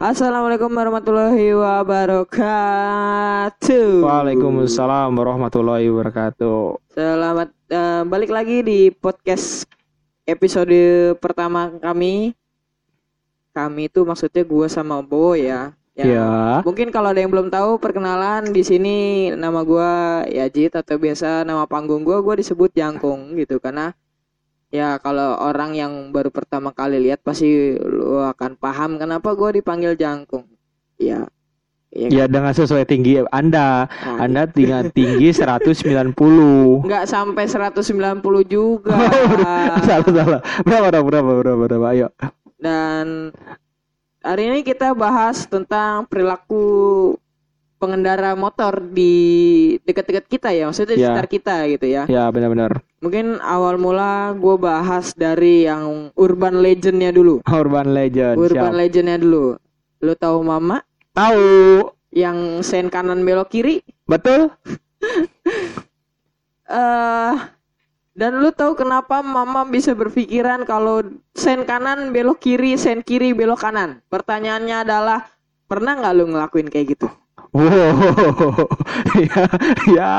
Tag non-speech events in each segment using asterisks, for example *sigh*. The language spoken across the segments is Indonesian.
Assalamualaikum warahmatullahi wabarakatuh. Waalaikumsalam warahmatullahi wabarakatuh. Selamat eh, balik lagi di podcast episode pertama kami. Kami itu maksudnya gue sama Bo ya. Ya. Mungkin kalau ada yang belum tahu perkenalan di sini nama gue Yajid atau biasa nama panggung gue gue disebut Jangkung gitu karena ya kalau orang yang baru pertama kali lihat pasti lu akan paham kenapa gue dipanggil Jangkung. Ya. Ya, Ya dengan sesuai tinggi Anda. Nah, Anda *laughs* tinggi tinggi 190. nggak sampai 190 juga. *laughs* salah salah. Berapa berapa berapa berapa berapa? Ayo. Dan hari ini kita bahas tentang perilaku pengendara motor di dekat-dekat kita ya, maksudnya di Ya. sekitar kita gitu ya. Ya benar-benar. Mungkin awal mula gue bahas dari yang urban legendnya dulu. Urban Legend. Urban siap. legendnya dulu. Lu tahu Mama Tahu. yang sen kanan belok kiri? Betul? *laughs* eh dan lu tahu kenapa Mama bisa berpikiran kalau sen kanan belok kiri, sen kiri belok kanan? Pertanyaannya adalah pernah nggak lu ngelakuin kayak gitu? Wow. *laughs* ya, ya,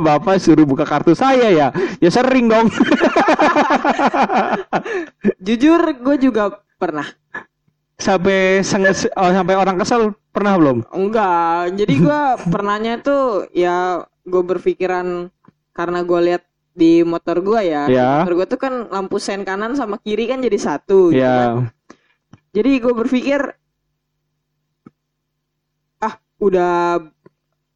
Bapak suruh buka kartu saya ya. Ya sering dong. *laughs* Jujur gue juga pernah. sampai senges, oh, sampai orang kesel pernah belum? Enggak, jadi gue *laughs* pernahnya tuh ya gue berpikiran karena gue lihat di motor gue ya, Ya. motor gue tuh kan lampu sen kanan sama kiri kan jadi satu. gitu kan. Ya. Jadi gue berpikir udah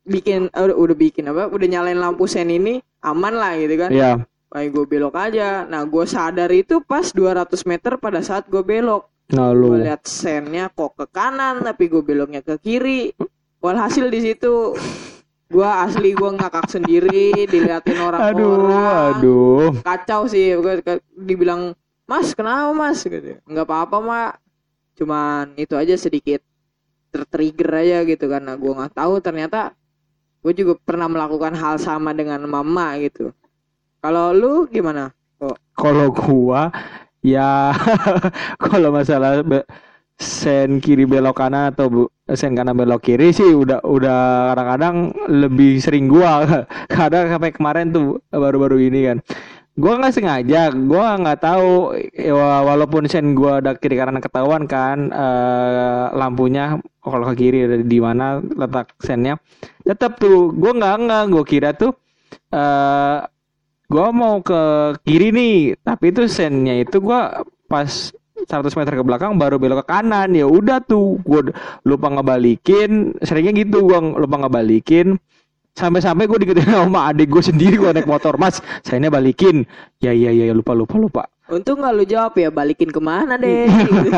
bikin eh, udah, bikin apa? Udah nyalain lampu sen ini aman lah gitu kan. Ya. Kayak gue belok aja. Nah gue sadar itu pas 200 meter pada saat gue belok. Nah Gue lu. lihat sennya kok ke kanan tapi gue beloknya ke kiri. Walhasil di situ gue asli gue ngakak sendiri diliatin Aduh, orang-orang. aduh. Kacau sih. Gue dibilang Mas kenapa mas? Gitu. Nggak apa-apa mak. Cuman itu aja sedikit tertrigger aja gitu karena gue nggak tahu ternyata gue juga pernah melakukan hal sama dengan mama gitu. Kalau lu gimana? Kalau gua ya *laughs* kalau masalah be- sen kiri belok kanan atau bu- sen kanan belok kiri sih udah udah kadang-kadang lebih sering gua *laughs* kadang sampai kemarin tuh baru-baru ini kan gua nggak sengaja gua nggak tahu wa- walaupun sen gua ada kiri kanan ketahuan kan eh, lampunya kalau ke kiri di mana letak sennya tetap tuh gua nggak nggak gua kira tuh eh gua mau ke kiri nih tapi itu sennya itu gua pas 100 meter ke belakang baru belok ke kanan ya udah tuh gua lupa ngebalikin seringnya gitu gua lupa ngebalikin sampai-sampai gue diketin sama adik gue sendiri gua naik motor mas saya ini balikin ya iya iya lupa lupa lupa Untung nggak lu jawab ya balikin ke mana deh? *laughs* Gitu.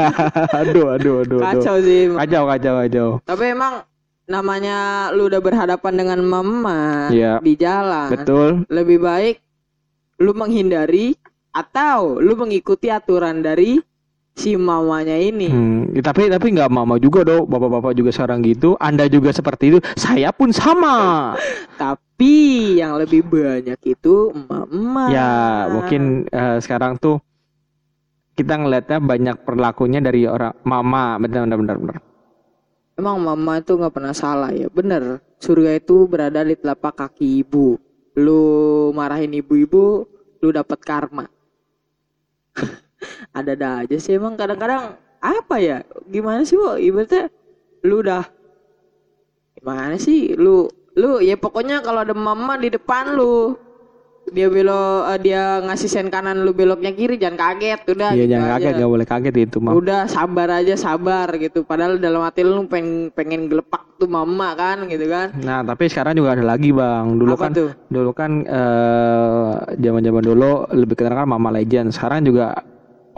aduh aduh aduh aduh Kacau sih. kacau kacau kacau Tapi emang namanya lu udah berhadapan dengan mama Iya. di jalan. betul Lebih baik lu menghindari atau lu mengikuti aturan dari si mamanya ini. Hmm, ya, tapi tapi nggak mama juga dong bapak-bapak juga sekarang gitu anda juga seperti itu saya pun sama *laughs* Tapi yang lebih banyak itu emak-emak. Ya, mungkin eh, sekarang tuh kita ngelihatnya banyak perlakunya dari orang mama, benar benar benar. benar. Emang mama itu nggak pernah salah ya. Bener, surga itu berada di telapak kaki ibu. Lu marahin ibu-ibu, lu dapat karma. *laughs* Ada-ada aja sih emang kadang-kadang apa ya? Gimana sih, Wo? Ibaratnya lu udah gimana sih? Lu lu ya pokoknya kalau ada mama di depan lu dia belok eh, dia ngasih sen kanan lu beloknya kiri jangan kaget udah Iya gitu jangan aja. kaget, nggak boleh kaget itu mah. Udah sabar aja sabar gitu. Padahal dalam hati lu pengen pengen gelepak tuh mama kan gitu kan. Nah tapi sekarang juga ada lagi bang. Dulu Apa kan tuh? dulu kan eh, zaman-zaman dulu lebih kenal kan Mama Legend. Sekarang juga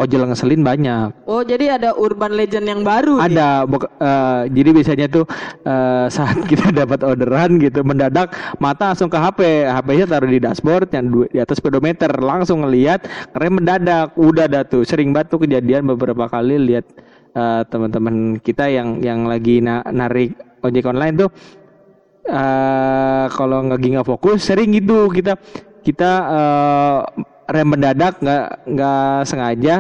ojol ngeselin banyak. Oh jadi ada urban legend yang baru. Ada, buk- eh, jadi biasanya tuh eh, saat *laughs* kita dapat orderan gitu mendadak mata langsung ke HP, HP-nya taruh di dashboard yang di atas speedometer langsung ngelihat rem mendadak, udah dah tuh sering banget tuh kejadian beberapa kali lihat eh, teman-teman kita yang yang lagi na- narik ojek online tuh eh kalau nggak nggak fokus sering gitu kita kita eh, rem mendadak nggak nggak sengaja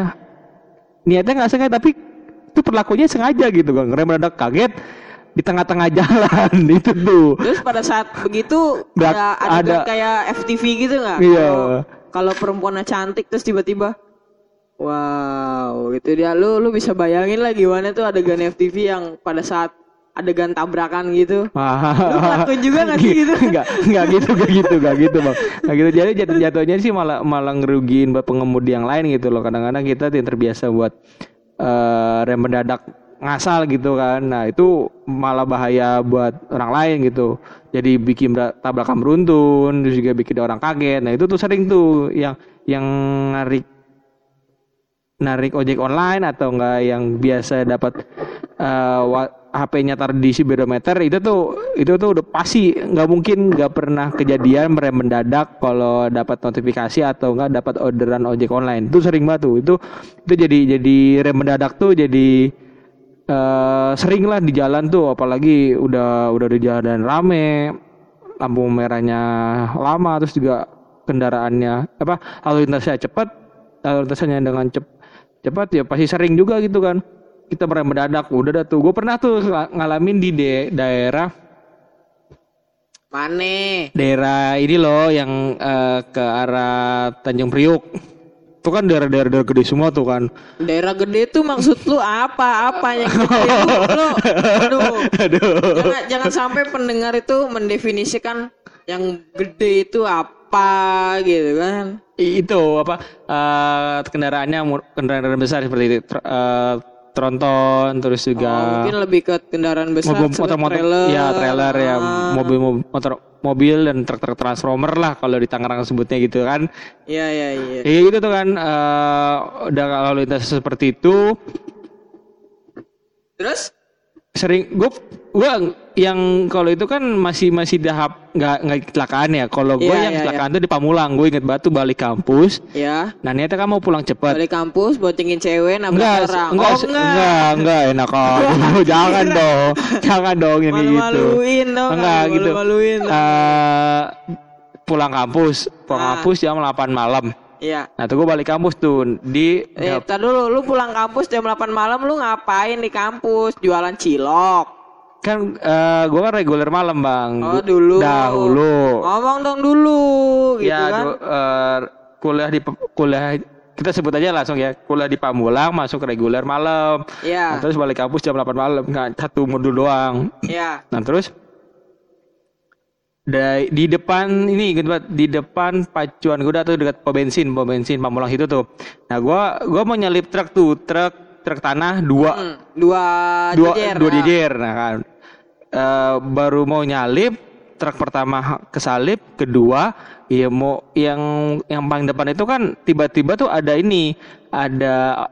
niatnya nggak sengaja tapi itu perlakunya sengaja gitu kan ngerem mendadak kaget di tengah-tengah *laughs* jalan itu tuh Terus pada saat begitu ada ada. adegan kayak FTV gitu nggak? Iya. Kalau- Kalau perempuannya cantik terus tiba-tiba Wow, itu dia lu lu bisa bayangin lah gimana tuh adegan FTV yang pada saat adegan tabrakan gitu. Lu ngelakuin juga nggak sih gitu? Enggak, enggak gitu, enggak gitu, enggak gitu, Bang. Enggak gitu. Jadi jatuh jatuhnya sih malah malah ngerugiin buat pengemudi yang lain gitu loh. Kadang-kadang kita yang terbiasa buat eh, rem mendadak ngasal gitu kan. Nah, itu malah bahaya buat orang lain gitu. Jadi bikin tabrakan beruntun, terus juga bikin orang kaget. Nah, itu tuh sering tuh yang yang narik narik ojek online atau enggak yang biasa dapat wa- HP-nya taruh di speedometer itu tuh itu tuh udah pasti. Nggak mungkin nggak pernah kejadian merem mendadak kalau dapat notifikasi atau enggak dapat orderan ojek online. Itu sering banget tuh. Itu itu jadi jadi rem mendadak tuh jadi eh, sering lah di jalan tuh. Apalagi udah udah di jalan rame lampu merahnya lama terus juga kendaraannya apa lalu lintasnya cepat lalu lintasnya dengan cep, cepat ya pasti sering juga gitu kan kita merem mendadak udah dah tuh gue pernah tuh ng- ngalamin di de- daerah Mane? daerah ini loh yang eh, ke arah Tanjung Priuk itu kan daerah-daerah daerah gede semua tuh kan Daerah gede tuh maksud lu apa? Apa yang *laughs* gede? Lu, lu, aduh. Jangan, jangan sampai pendengar itu mendefinisikan yang gede itu apa gitu kan. Itu apa eh, kendaraannya kendaraan besar seperti itu eh, tronton terus Oh, juga mungkin lebih ke kendaraan besar, mobil motor motor trailer. ya trailer ya Ah, mobil mobil motor mobil dan truk-truk transformer lah kalau di Tangerang sebutnya gitu kan Iya, iya, iya. ya gitu tuh kan eh, udah lalu lintas seperti itu Terus? sering gue gue yang kalau itu kan masih masih tahap nggak nggak kecelakaan ya kalau gue Iya, yang iya, kecelakaan tuh di Pamulang gue inget batu balik kampus Ya, nah niatnya kan mau pulang cepat dari kampus boncengin cewek nabrak Enggak, orang. enggak, oh, enggak. enggak, enggak, enak kok. *laughs* *laughs* jangan dong, jangan dong yang kayak gitu. Malu-maluin dong. Enggak gitu. Malu-maluin. dong. Eh, pulang kampus, pulang Ah. kampus jam 8 malam. Iya. Nah, tuh gue balik kampus tuh di Eh, dulu, lu pulang kampus jam 8 malam lu ngapain di kampus? Jualan cilok. Kan eh, gue kan reguler malam bang. Oh, dulu. Dahulu. Ngomong dong dulu gitu ya, kan. du- eh, kuliah di kuliah kita sebut aja langsung ya kuliah di Pamulang masuk reguler malam. Nah, Iya. terus balik kampus jam 8 malam nggak satu modul doang. Iya. Nah terus di, di depan ini banget di depan pacuan kuda tuh dekat pom bensin pom bensin Pamulang itu tuh. Nah gua gua mau nyalip truk tuh truk truk tanah dua Hmm, dua dua jejer. dua nah. jejer. Nah kan Eh, baru mau nyalip truk pertama kesalip kedua ya mau yang yang paling depan itu kan tiba-tiba tuh ada ini ada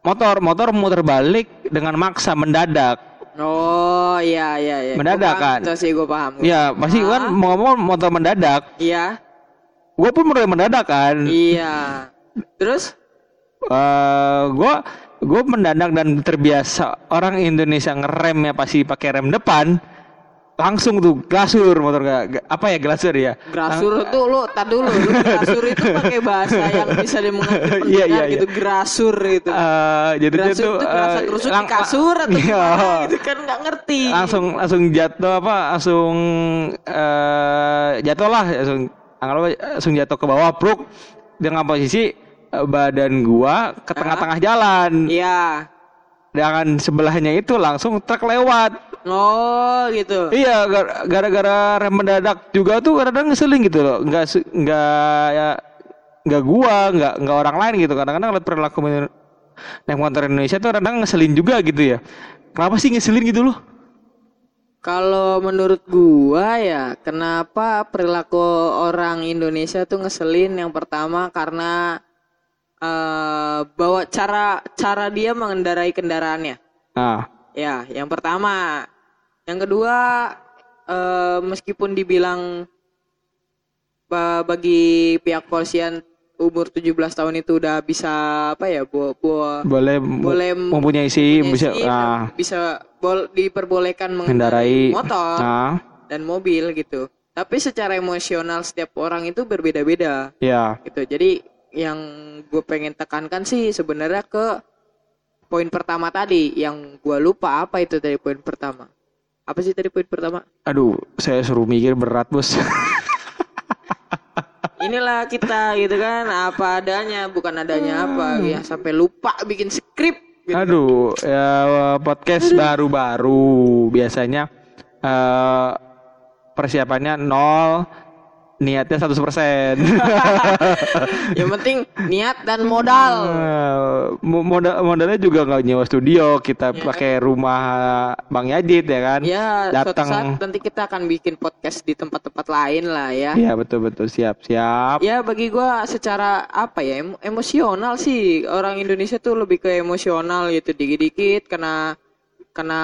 motor motor muter balik dengan maksa mendadak Oh, iya iya iya. Mendadak, Gua paham, kan? Sih gue paham. Ya pasti kan mau ngomong motor mendadak. Iya. Gue pun mulai mendadak kan. Iya. Terus? Eh gue gue mendadak dan terbiasa orang Indonesia ngerem ya pasti pakai rem depan. Langsung tuh glasur motor gak, apa ya glasur ya? Grasur itu lu tar dulu lu *laughs* grasur itu pakai bahasa yang bisa dimengerti *laughs* pendengar Iya, iya, gitu grasur gitu. Eh jadinya grasur tuh eh, gerusuk di lang- kasur atau Iya. gimana gitu kan nggak ngerti. langsung langsung jatuh apa langsung eh jatuh lah langsung langsung jatuh ke bawah pruk dengan posisi eh, badan gua ke tengah-tengah jalan. Iya. dengan sebelahnya itu langsung truk lewat. Oh gitu. iya gar- gara-gara rem mendadak juga tuh kadang ngeselin gitu loh. Nggak se- nggak ya nggak gua nggak nggak orang lain gitu. Kadang-kadang lihat perilaku naik motor Indonesia tuh kadang ngeselin juga gitu ya. Kenapa sih ngeselin gitu loh? Kalau menurut gua ya, kenapa perilaku orang Indonesia tuh ngeselin? Yang pertama karena eh bawa cara cara dia mengendarai kendaraannya. nah Ya, yang pertama. Yang kedua, eh, meskipun dibilang ba- bagi pihak polisian umur 17 tahun itu udah bisa apa ya, bu, bu- boleh boleh mempunyai mempunyai bisa SIM, ah, bisa bol- diperbolehkan mengendarai mengendarai motor ah dan mobil gitu. Tapi secara emosional setiap orang itu berbeda-beda ya gitu. Jadi yang gue pengen tekankan sih sebenarnya ke poin pertama tadi yang gua lupa apa itu tadi poin pertama. Apa sih tadi poin pertama? Aduh, saya suruh mikir berat, Bos. Inilah kita gitu kan apa adanya bukan adanya apa ya sampai lupa bikin skrip gitu. Aduh, ya podcast baru-baru biasanya eh persiapannya nol, niatnya 100%. *laughs* Yang penting niat dan modal. Eh, mo- modal modalnya juga nggak nyewa studio, kita pakai rumah Bang Yajid ya kan. Ya, suatu Datang. saat nanti kita akan bikin podcast di tempat-tempat lain lah ya. Iya betul betul siap siap. Ya bagi gua secara apa ya emo- emosional sih orang Indonesia tuh lebih ke emosional gitu dikit-dikit kena kena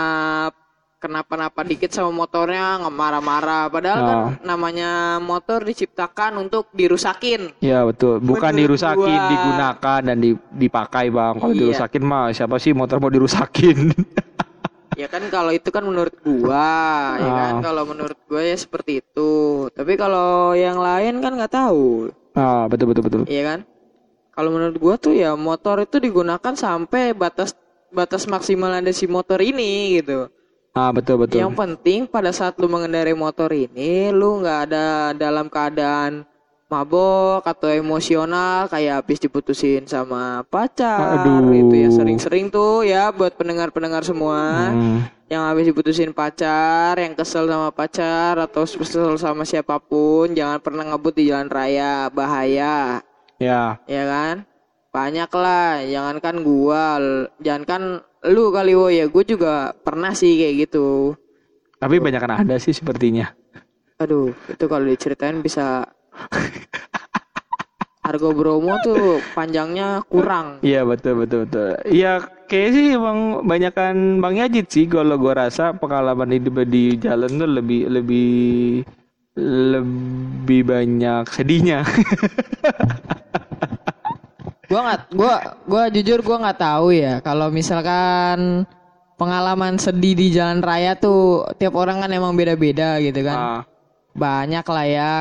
kenapa-napa dikit sama motornya nggak marah-marah padahal kan Ah. namanya motor diciptakan untuk dirusakin Iya betul, bukan Menurut dirusakin, gua- digunakan dan di- dipakai bang. Kalau Iya. dirusakin mah siapa sih motor mau dirusakin? *laughs* ya kan kalau itu kan menurut gua ya kan Ah. kalau menurut gua ya seperti itu tapi kalau yang lain kan nggak tahu ah betul betul betul. Iya kan? Kalau menurut gua tuh ya motor itu digunakan sampai batas batas maksimal ada si motor ini gitu. Ah betul betul. Yang penting pada saat lu mengendarai motor ini lu nggak ada dalam keadaan mabok atau emosional kayak habis diputusin sama pacar Aduh. itu ya sering-sering tuh ya buat pendengar-pendengar semua Hmm, yang habis diputusin pacar, yang kesel sama pacar atau kesel sama siapa pun, jangan pernah ngebut di jalan raya, bahaya ya. ya kan banyak lah jangankan gua jangankan lu kali wo ya gue juga pernah sih kayak gitu Tapi banyak kan ada sih sepertinya. aduh itu kalau diceritain bisa Argo Bromo tuh panjangnya kurang Iya betul betul betul. Iya kayak sih emang banyakan Bang Yajid sih kalau gua rasa pengalaman hidup di jalan tuh lebih lebih lebih banyak sedihnya. *laughs* gua nggak gua gua jujur gua nggak tahu ya. Kalau misalkan pengalaman sedih di jalan raya tuh tiap orang kan emang beda-beda gitu kan. Ah, banyak lah ya.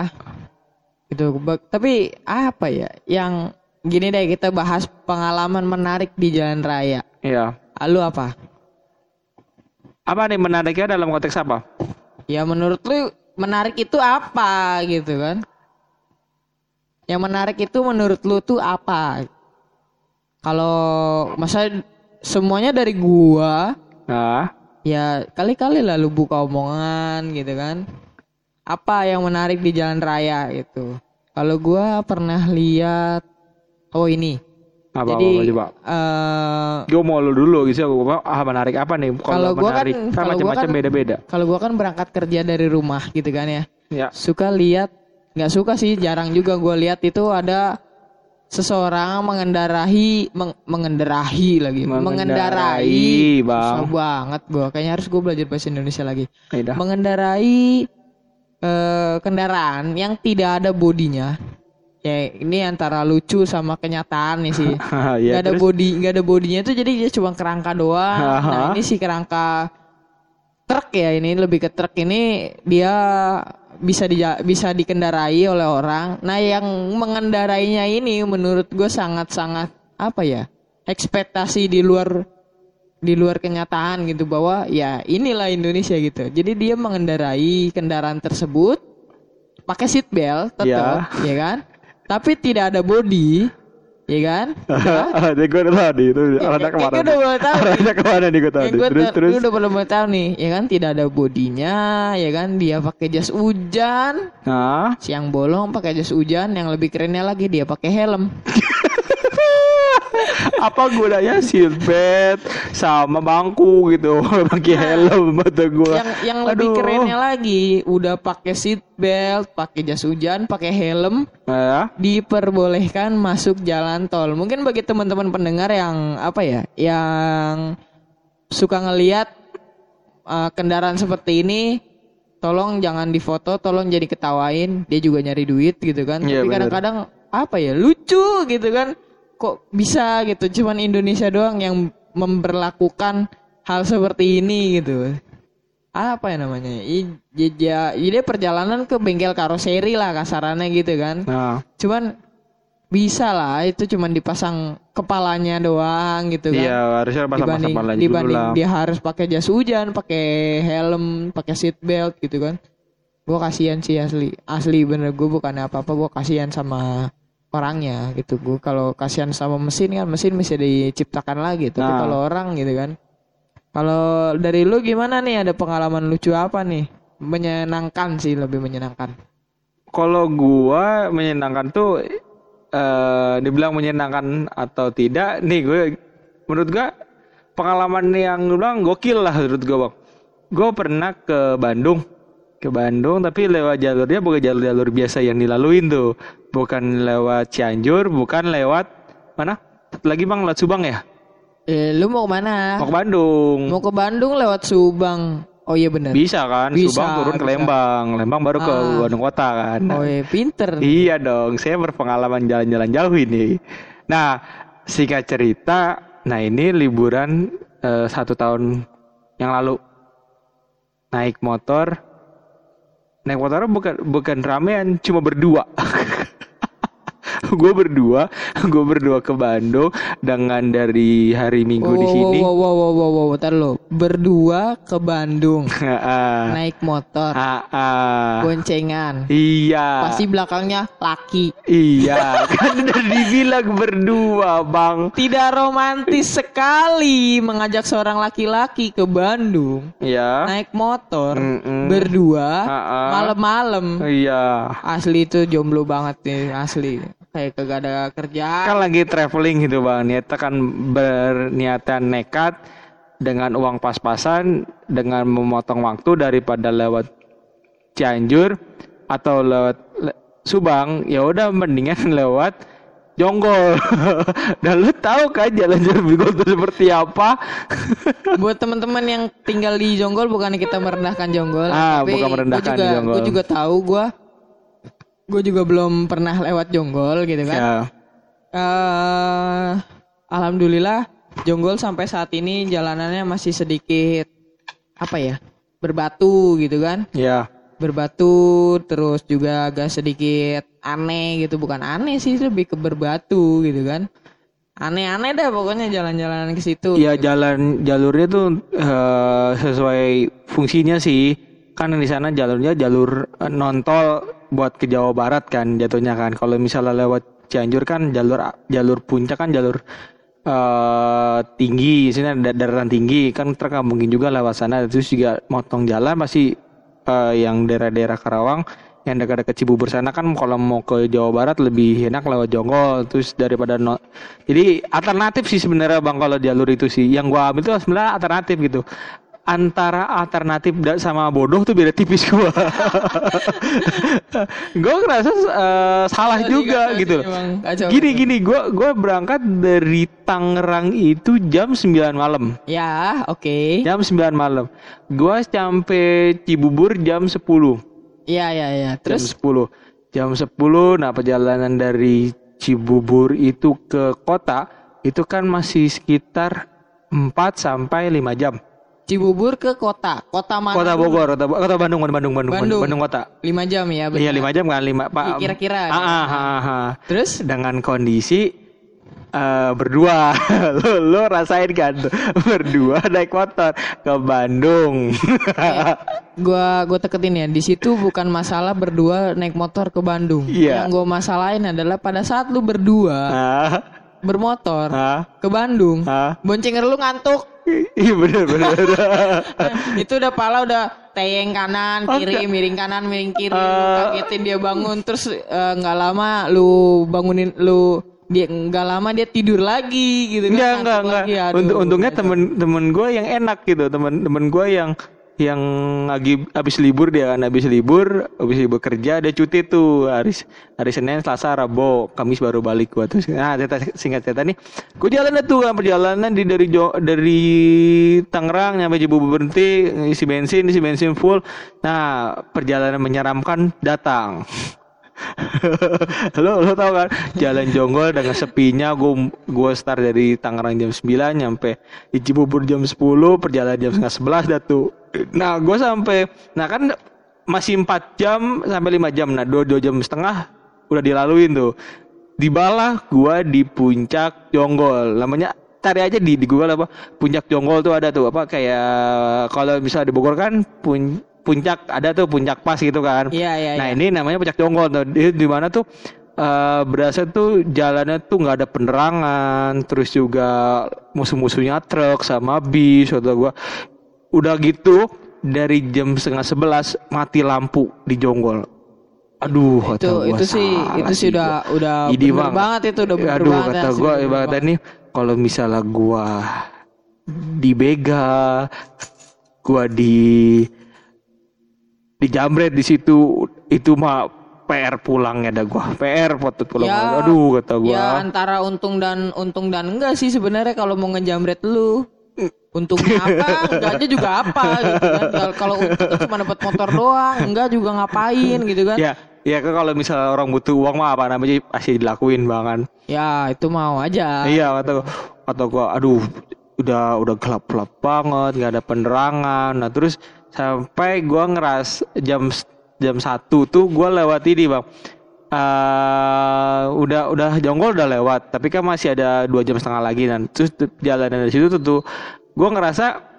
Gitu. Tapi apa ya? Yang gini deh kita bahas pengalaman menarik di jalan raya. Iya. Ah, lu apa? Apa nih menariknya dalam konteks apa? ya menurut lu menarik itu apa gitu kan? Yang menarik itu menurut lu tuh apa kalau masa semuanya dari gua Nah, ya kali-kali lah lu buka omongan gitu kan apa yang menarik di jalan raya itu kalau gua pernah lihat oh ini apa jadi apa, coba? eh, Gue mau lu dulu gitu. Gue ah menarik apa nih? Kalau gua kan- menarik, kan kalau gua macam-macam kan- beda-beda. kalau gua kan berangkat kerja dari rumah gitu kan ya Ya. suka lihat nggak suka sih jarang juga gua lihat itu ada seseorang mengendarai meng- mengendarahi lagi mengendarai Bang. susah banget gua kayaknya harus gua belajar bahasa Indonesia lagi udah. mengendarai eh, kendaraan yang tidak ada bodinya. Ya ini antara lucu sama kenyataan nih sih. *laughs* ya, Gak ada terus? body, gak ada bodinya itu jadi dia cuma kerangka doang. Nah ini si kerangka truk ya ini lebih ke truk ini dia bisa di, bisa dikendarai oleh orang. Nah yang mengendarainya ini menurut gue sangat-sangat apa ya ekspektasi di luar di luar kenyataan gitu bahwa ya inilah Indonesia gitu. Jadi dia mengendarai kendaraan tersebut pakai seat belt tetap, ya kan? Tapi tidak ada body, ya kan? *laughs* Ada gue udah tahu nih itu Ya, arahnya ke mana? kayak udah mulai tahu. Arahnya ke mana nih gue tahu. Gue Terus terus. udah pada mau tahu nih, ya kan tidak ada bodinya, ya kan dia pakai jas hujan, Nah, siang bolong pakai jas hujan, yang lebih kerennya lagi dia pakai helm. *laughs* apa gunanya seatbelt sama bangku gitu *laughs* pakai helm atau gue Yang yang lebih kerennya lagi udah pakai seat belt, pakai jas hujan, pakai helm, ya diperbolehkan masuk jalan tol. Mungkin bagi teman-teman pendengar yang apa ya, yang suka ngelihat uh, kendaraan seperti ini, tolong jangan difoto, tolong jadi ketawain. Dia juga nyari duit gitu kan. Iya, Tapi kadang-kadang apa ya lucu gitu kan. Kok bisa gitu? Cuman Indonesia doang yang memperlakukan hal seperti ini gitu. Apa ya namanya? Ya- ya- Jadi perjalanan ke bengkel karoseri lah kasarannya gitu kan nah cuman bisa lah itu cuman dipasang kepalanya doang gitu kan Iya, harusnya pasang-pasang dibanding kepala dulu dibanding lah. dia harus pakai jas hujan pakai helm pakai seat belt gitu kan gue kasihan sih asli asli bener gue bukan apa apa gue kasihan sama orangnya gitu. Gue kalau kasihan sama mesin kan mesin bisa diciptakan lagi. Tapi Nah. kalau orang gitu kan. Kalau dari lu gimana nih? Ada pengalaman lucu apa nih? Menyenangkan sih lebih menyenangkan. Kalau gua menyenangkan tuh eh dibilang menyenangkan atau tidak, nih gue menurut gua pengalaman yang lu bilang gokil lah menurut gua, Bang. Gue pernah ke Bandung, ke Bandung tapi lewat jalurnya bukan jalur-jalur biasa yang dilaluin tuh. Bukan lewat Cianjur, bukan lewat mana? Lagi Bang, lewat Subang ya? eh lu mau ke mana Mau ke Bandung. mau ke Bandung lewat Subang oh iya bener Bisa kan? Bisa, Subang turun ke bisa. Lembang, Lembang baru ke Ah. Bandung kota kan. oh iya pinter Iya dong, saya berpengalaman jalan-jalan jauh ini. Nah, singkat cerita, nah ini liburan eh, satu tahun yang lalu naik motor, naik motor bukan bukan ramean, cuma berdua. *laughs* *laughs* gue berdua, *laughs* gue berdua ke Bandung dengan dari hari Minggu di sini. Wow, wow, wow, wow, wow, bentar lo. Berdua ke Bandung, *laughs* naik motor, boncengan. Iya. Pasti belakangnya laki. Iya, kan udah dibilang berdua, Bang. Tidak romantis sekali mengajak seorang laki-laki ke Bandung, Iya. naik motor, Mm-mm. berdua, Ah, ah. malam-malam. Iya. Asli itu jomblo banget nih, asli. Kayak kagak ada kerjaan. Kan lagi traveling gitu, Bang. Niatnya kan berniatan nekat dengan uang pas-pasan dengan memotong waktu daripada lewat Cianjur atau lewat le- Subang, ya udah mendingan *laughs* lewat Jonggol. *laughs* Dan lu tahu kan jalan-jalan Bigol itu seperti apa? *laughs* Buat teman-teman yang tinggal di Jonggol bukan kita merendahkan Jonggol, Ah, tapi bukan merendahkan gua juga, Jonggol. Gue juga tahu gue gue juga belum pernah lewat Jonggol gitu kan. ya. Eh, alhamdulillah Jonggol sampai saat ini jalanannya masih sedikit apa ya? berbatu gitu kan. Ya. Berbatu terus juga agak sedikit aneh gitu, bukan aneh sih lebih ke berbatu gitu kan. Aneh-aneh dah pokoknya jalan-jalan ke situ. Iya jalan jalurnya tuh eh, sesuai fungsinya sih. Kan di sana jalurnya jalur eh, non-tol buat ke Jawa Barat kan jatuhnya kan. Kalau misalnya lewat Cianjur kan jalur jalur puncak kan jalur eh tinggi, sini ada daratan tinggi kan nggak mungkin juga lewat sana. Terus juga motong jalan pasti eh, yang daerah-daerah Karawang yang dekat-dekat Cibubur sana kan kalau mau ke Jawa Barat lebih enak lewat Jonggol terus daripada no jadi alternatif sih sebenarnya bang kalau jalur itu sih yang gua ambil itu sebenarnya alternatif gitu antara alternatif sama bodoh tuh beda tipis *laughs* gua gua ngerasa eh, salah juga Kacau gitu sih, emang. Kacau, gini kacau. gini gua gua berangkat dari Tangerang itu jam 9 malam Ya, oke. jam 9 malam gua sampai Cibubur jam 10 Iya, iya, iya. Terus Terus jam 10. Jam 10 nah perjalanan dari Cibubur itu ke kota itu kan masih sekitar 4 sampai 5 jam. Cibubur ke kota. Kota mana? Kota? Bogor, kota, kota Bandung, Bandung, Bandung, Bandung. Bandung, kota. 5 jam ya, Iya. 5 jam kan 5 Pak. Iya, kira-kira. Ah, ah, ah, ah. Terus Dengan kondisi eh, berdua *laughs* lo, lo rasain kan berdua naik motor ke Bandung gua gua teketin ya, di situ bukan masalah berdua naik motor ke Bandung. Iya. Yang gua masalahin adalah pada saat lu berdua ah, bermotor ah, ke Bandung, ah. boncenger lu ngantuk. *laughs* iya bener bener *laughs* itu udah pala udah teyeng kanan kiri miring kanan miring kiri lu Eh. kagetin dia bangun terus eh, nggak lama lu bangunin lu dia nggak lama dia tidur lagi gitu kan Enggak. Aduh, Untung, untungnya kacau. temen temen gue yang enak gitu, temen temen gue yang yang lagi habis libur dia kan habis libur habis libur kerja dia cuti tuh hari hari Senin Selasa Rabu Kamis baru balik gua tuh. Nah cerita singkat cerita nih gue jalan tuh kan perjalanan di dari Jo- dari Tangerang nyampe Cibubur berhenti isi bensin isi bensin full. Nah perjalanan menyeramkan datang *laughs* lo lo tau kan? Jalan jonggol dengan sepinya gue gue start dari Tangerang jam 9 nyampe di Cibubur jam 10 perjalanan jam setengah 11 dah tuh. Nah gue sampai nah kan masih 4 jam sampai 5 jam. Nah dua, dua jam setengah udah dilaluin tuh. Tibalah gua di puncak Jonggol. Namanya cari aja di di Google apa? Puncak Jonggol tuh ada tuh. Apa kayak kalau misalnya di kan pun, puncak ada tuh puncak pas gitu kan Iya, iya, nah iya. ini namanya puncak Jonggol tuh di, di mana tuh eh berasa tuh jalannya tuh nggak ada penerangan terus juga musuh-musuhnya truk sama bis atau gua udah gitu dari jam setengah sebelas mati lampu di Jonggol aduh itu kata gua, itu sih itu sih udah udah Ini bener bang. banget itu udah bener aduh banget kata sih, gua banget. nih kalau misalnya gua dibegal gua di dijamret di situ itu mah PR pulangnya dah gua PR foto pulang Ya, aduh kata gua Ya antara untung dan untung dan enggak sih sebenarnya kalau mau ngejamret lu. Untungnya *laughs* apa? Enggaknya juga apa gitu kan. Kalau- untung kan cuma dapat motor doang, enggak juga ngapain gitu kan. ya ya kan kalau misalnya orang butuh uang mah apa namanya pasti dilakuin banget Ya, itu mau aja. Iya kata kata gua aduh udah udah gelap gelap banget nggak ada penerangan nah terus sampai gua ngeras jam jam satu tuh gua lewat ini bang. Eh udah udah jonggol udah lewat tapi kan masih ada dua jam setengah lagi dan terus jalanan dari situ tuh, tuh gua ngerasa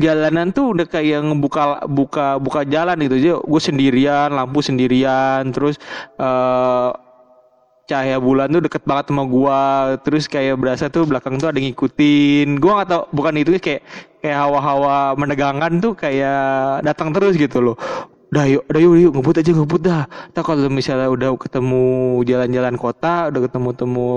jalanan tuh udah kayak ngebuka buka buka jalan gitu. Aja gue sendirian lampu sendirian terus eh cahaya bulan tuh deket banget sama gua. Terus kayak berasa tuh belakang tuh ada ngikutin. Gua nggak tahu bukan itu kayak kayak hawa-hawa menegangkan tuh kayak datang terus gitu loh. Udah yuk udah yuk, yuk ngebut aja ngebut dah. Ntar kalau misalnya udah ketemu jalan-jalan kota udah ketemu temu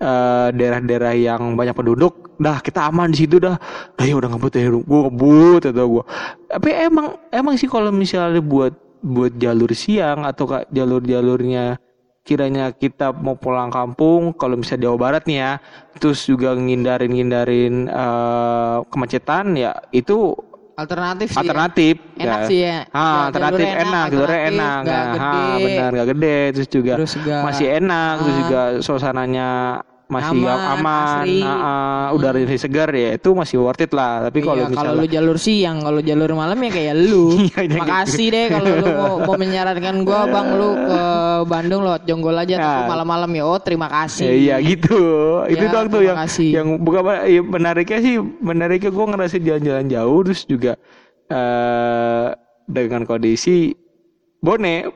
eh, daerah-daerah yang banyak penduduk dah kita aman di situ dah. Dah yuk udah ngebut ya gue ngebut atau gua. Tapi emang emang sih kalau misalnya buat buat jalur siang atau kak jalur-jalurnya kiranya kita mau pulang kampung kalau misalnya Jawa Barat nih ya terus juga ngindarin ngindarin eh, kemacetan ya itu Alternatif sih. alternatif Enak ya. sih ya. Ah, Ya, alternatif enak, enak, jalurnya alternatif, enak, nggak nah, gede. ah, benar nggak gede, terus juga Terus juga masih enak, terus Ah. juga suasananya masih Aman, aman, ah, udaranya masih segar ya, itu masih worth it lah. Tapi kalau Iya, kalau misalnya lu jalur siang, kalau jalur malam ya kayak lu. *laughs* Iya, iya, Makasih deh kalau lu mau, mau menyarankan gua Bang lu ke Bandung lewat Jonggol aja tapi Nah. malam-malam ya. Oh, terima kasih. Ya, iya gitu. itu Ya, doang tuh terima yang kasih. yang bukan ya, menariknya sih menariknya gue ngerasa jalan-jalan jauh terus juga eh dengan kondisi bone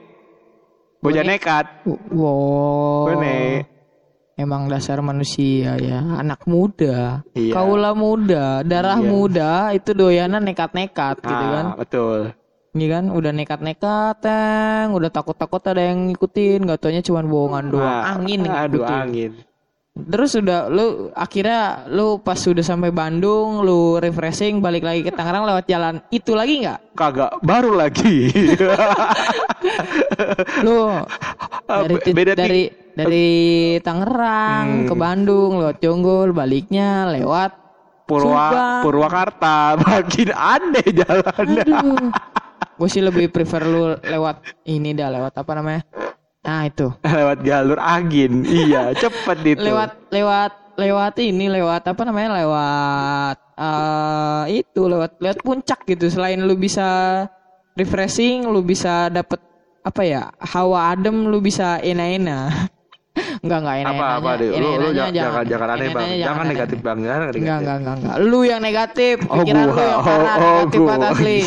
bocah nekat Wow. bone Emang dasar manusia ya, anak muda, Iya. kaula muda, darah Iya. muda itu doyanan nekat-nekat gitu Ah, kan. betul Iya kan, udah nekat-nekat, teng, udah takut-takut ada yang ngikutin, gak taunya cuma bohongan doang, Ah, angin aduh ngikutin. angin Terus udah lu akhirnya lu pas sudah sampai Bandung, lu refreshing balik lagi ke Tangerang lewat jalan itu lagi nggak? kagak baru lagi *laughs* Lu Ah, dari be- beda dari dari Tangerang Hmm. ke Bandung lewat Jonggol, baliknya lewat Purwa Subang. Purwakarta *laughs* makin aneh jalannya Aduh. Gue sih lebih prefer lu lewat ini dah, lewat apa namanya? Nah, itu. *laughs* lewat jalur angin iya *laughs* cepet itu Lewat lewat lewat ini lewat apa namanya? Lewat eh itu lewat lewat puncak gitu. Selain lu bisa refreshing, lu bisa dapet apa ya? Hawa adem, lu bisa enak-enak. *laughs* Enggak enggak enak apa apa deh lu lu jangan jangan, jangan aneh bang jangan negatif bang jangan negatif Enggak, enggak, enggak. Lu yang negatif. Oh Pikiran gua, lu yang parah, oh, oh negatif banget asli.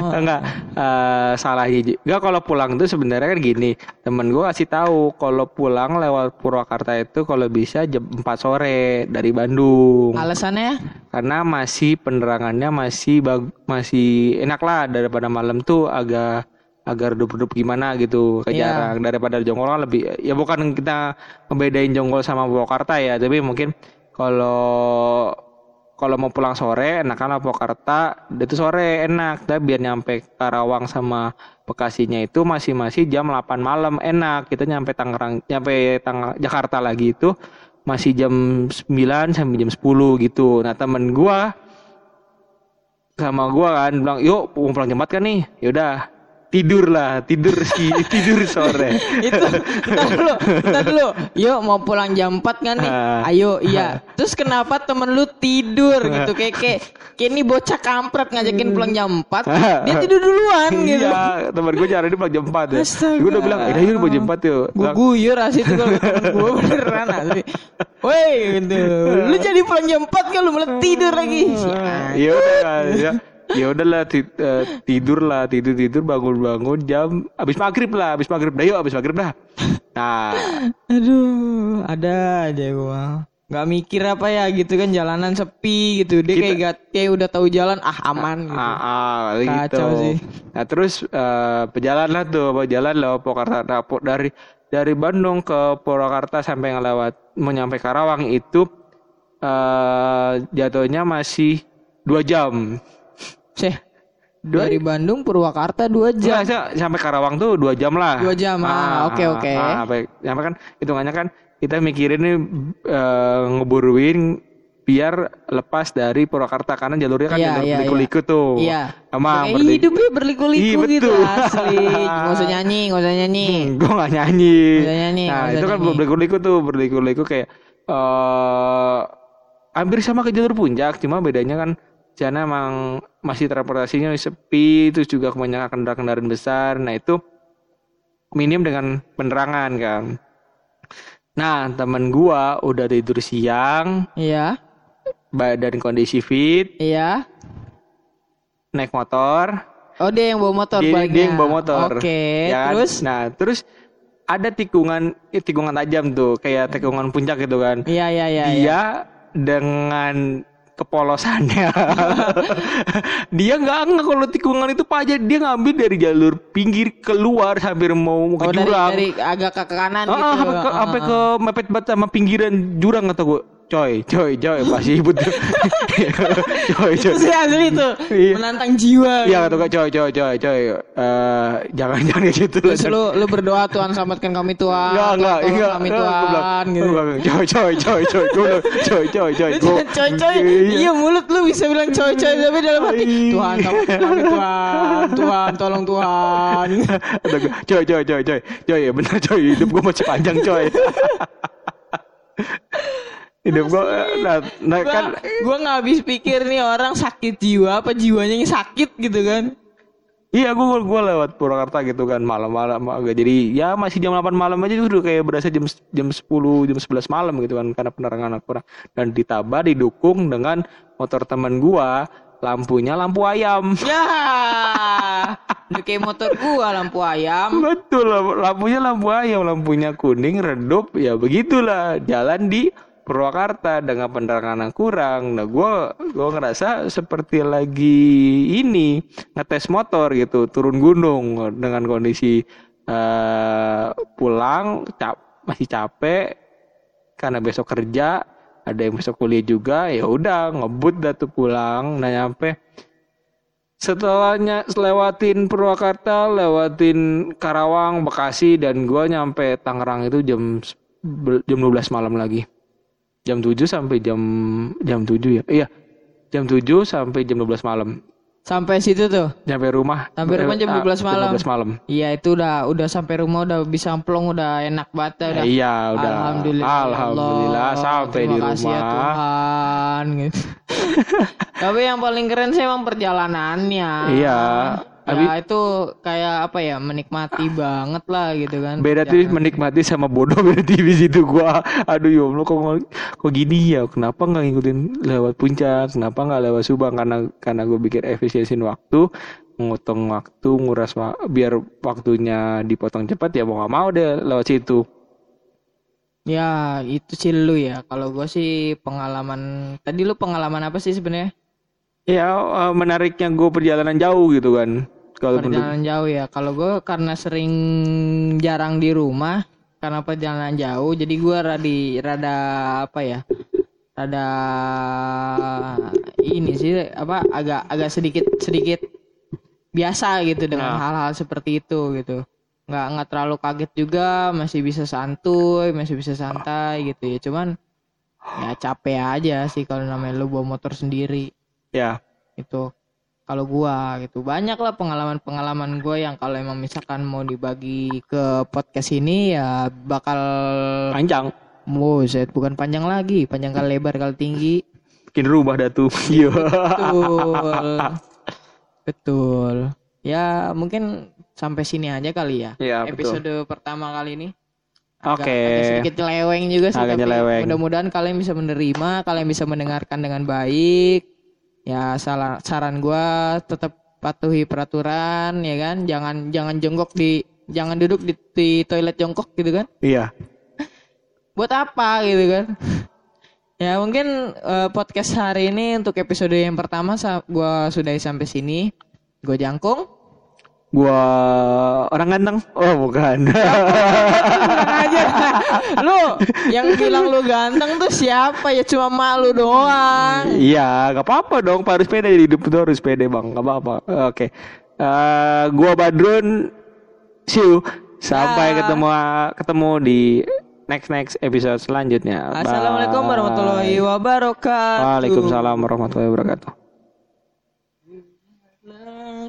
Oh. Enggak, eh salah Ji. Enggak kalau pulang tuh sebenarnya kan gini, temen gua kasih tahu kalau pulang lewat Purwakarta itu kalau bisa jam 4 sore dari Bandung. Alasannya? Karena masih penerangannya masih bag- masih enak lah daripada malam tuh agak agak redup-redup gimana gitu Iya. jarang daripada jonggol kan lebih ya bukan kita ngebedain jonggol sama Purwakarta ya tapi mungkin kalau kalau mau pulang sore enakan Purwakarta itu sore enak. Tapi biar nyampe Karawang sama Bekasinya itu masih masih jam 8 malam enak. Kita nyampe Tangerang nyampe Tang Jakarta lagi itu masih jam 9 sampai jam 10 gitu. Nah temen gua sama gua kan bilang yuk mau pulang 4 kan nih? Yaudah tidur lah tidur si *laughs* tidur sore. Itu ntar dulu ntar dulu. Yuk mau pulang jam 4 kan nih? Ah. ayo iya. Terus kenapa temen lu tidur gitu *laughs* kayak kayak kayak ini bocah kampret ngajakin pulang jam 4 dia *laughs* tidur duluan gitu. Iya teman gue nyari dia pulang jam 4 ya. Gue udah bilang eh yuk mau jam 4 yuk. Gue guyur asli itu kalau temen gue beneran asli. Woi gitu. Lu jadi pulang jam 4 kan lu malah tidur lagi. Ya udah ya ya udahlah eh, tidur lah tidur tidur bangun bangun jam abis maghrib lah abis maghrib dah yuk abis maghrib dah. Nah. Aduh ada aja gua nggak mikir apa ya gitu kan jalanan sepi gitu. Dia kayak gak, kayak udah tahu jalan ah aman gitu. ah, ah, gitu Kacau sih. nah terus eh, pejalan lah tuh pejalan lah Purwakarta dari dari Bandung ke Purwakarta sampai ngelewat mau nyampe Karawang itu eh jatuhnya masih dua jam Seh, Dua- dari Bandung Purwakarta dua jam. Saya- sampai Karawang tuh dua jam lah. Dua jam, ah, oke, oke. ah, sampai, sampai kan hitungannya kan kita mikirin nih eh, ngeburuin biar lepas dari Purwakarta karena jalurnya kan jalur iya, berliku-liku tuh. Iya. Emang Kayak hidupnya berliku-liku Iya, gitu asli. *laughs* Nggak usah nyanyi, nggak usah nyanyi. Hmm, gue gak nyanyi. Usah nyanyi, Nah itu kan nyanyi. berliku-liku tuh berliku-liku kayak eh hampir sama ke jalur puncak, cuma bedanya kan di sana emang masih transportasinya sepi, terus juga kebanyakan kendaraan-kendaraan besar. Nah itu minim dengan penerangan kan. Nah temen gua udah tidur siang, Iya, badan kondisi fit, iya. naik motor, Oh dia yang bawa motor dia, baliknya. dia yang bawa motor. Oke, Ya kan? terus? Nah, terus ada tikungan eh, tikungan tajam tuh, kayak tikungan puncak gitu kan. Iya, iya, iya. dia iya. dengan kepolosannya. *laughs* Dia nggak nggak kalau tikungan itu pajak dia ngambil dari jalur pinggir keluar hampir mau ke Oh dari, jurang. dari agak ke kanan Ah, gitu. sampai ke, sampai ke mepet banget sama pinggiran jurang kata gue coy coy coy masih ibu tuh *laughs* coy coy Itu sih asli tuh Iya. menantang jiwa. Iya kata gue coy coy coy coy Eh, jangan jangan kayak gitu Terus lu lu berdoa Tuhan selamatkan kami Tuhan. Enggak, enggak, enggak. kami Tuhan gitu. Coy, coy, coy, coy, gue coy, coy, coy. Jangan *laughs* coy-coy. Iya. Iya mulut lu bisa bilang coy-coy tapi dalam hati Iya. Tuhan selamatkan kami Tuhan. Tuhan tolong Tuhan. Coy, coy, coy, coy, coy, ya bener coy, hidup gue masih panjang coy. *laughs* hidup gue, nah, nah Gua, kan, gua nggak habis pikir nih orang sakit jiwa apa jiwanya yang sakit gitu kan. iya gue gue lewat Purwakarta gitu kan malam-malam, agak jadi ya masih jam 8 malam aja udah kayak berasa jam jam 10 jam 11 malam gitu kan karena penerangan kurang dan ditambah didukung dengan motor teman gua lampunya lampu ayam. Ya. Udah kayak motor gua lampu ayam. Betul, lamp- lampunya lampu ayam, lampunya kuning, redup, ya begitulah jalan di Purwakarta dengan penerangan yang kurang. Nah, gua gua ngerasa seperti lagi ini ngetes motor gitu, turun gunung dengan kondisi eh pulang cap masih capek karena besok kerja, ada yang besok kuliah juga, ya udah ngebut dah tuh pulang. Nah, nyampe setelahnya lewatin Purwakarta, lewatin Karawang, Bekasi dan gua nyampe Tangerang itu jam jam 12 malam lagi. Jam 7 sampai jam jam 7 ya. Iya. Jam 7 sampai jam 12 malam. Sampai situ tuh. Nyampe rumah Sampai rumah jam eh, 12 malam. Jam 12 malam. Iya itu udah udah sampai rumah udah bisa plong udah enak banget udah. iya, udah. Alhamdulillah. ya Alhamdulillah Allah. sampai di Terima kasih ya rumah. Tuhan gitu. *laughs* Tapi yang paling keren sih emang perjalanannya. Iya. Ya itu kayak apa ya menikmati banget lah gitu kan. Beda tuh menikmati sama bodoh *laughs* beda tipis itu gua. Aduh ya Allah kok kok gini ya? Kenapa nggak ngikutin lewat puncak? Kenapa nggak lewat Subang? Karena karena gue pikir efisiensin waktu, ngutang waktu, nguras wa- biar waktunya dipotong cepat ya mau nggak mau deh lewat situ. Ya itu sih lu ya. Kalau gua sih pengalaman tadi lu pengalaman apa sih sebenarnya? Ya eh, menariknya gue perjalanan jauh gitu kan. Kalau menurut Perjalanan jauh ya. Kalau gue karena sering jarang di rumah, karena perjalanan jauh, jadi gue rada rada apa ya? Rada ini sih apa? Agak agak sedikit sedikit biasa gitu dengan Nah. hal-hal seperti itu gitu. Nggak nggak terlalu kaget juga, masih bisa santuy, masih bisa santai gitu ya. Cuman ya capek aja sih kalau namanya lu bawa motor sendiri ya itu kalau gua gitu banyak lah pengalaman-pengalaman gua yang kalau emang misalkan mau dibagi ke podcast ini ya bakal Panjang. Buset, bukan panjang lagi, panjang kali lebar kali tinggi. Bikin rubah datu. *laughs* Iya. Betul. Betul. Ya, mungkin sampai sini aja kali ya. Iya, betul. Episode pertama kali ini. Oke. agak sedikit nyeleweng juga sih, Agak tapi nyeleweng. mudah-mudahan kalian bisa menerima, kalian bisa mendengarkan dengan baik. Ya, salah saran gua tetap patuhi peraturan ya kan. Jangan jangan jongkok di jangan duduk di, di toilet jongkok gitu kan. Iya. *laughs* buat apa gitu kan *laughs* ya mungkin eh, podcast hari ini untuk episode yang pertama gua sudah sampai sini gue jangkung Gua orang ganteng. Oh, bukan. *laughs* Tenang aja lu yang bilang lu ganteng tuh siapa ya cuma malu doang Iya, gak apa-apa dong. Pak harus pede di hidup itu harus pede bang. Gak apa-apa. Oke. Eh, gua Badrun. See you. Sampai ketemu ketemu di next next episode selanjutnya. Bye. assalamualaikum warahmatullahi wabarakatuh Waalaikumsalam warahmatullahi wabarakatuh.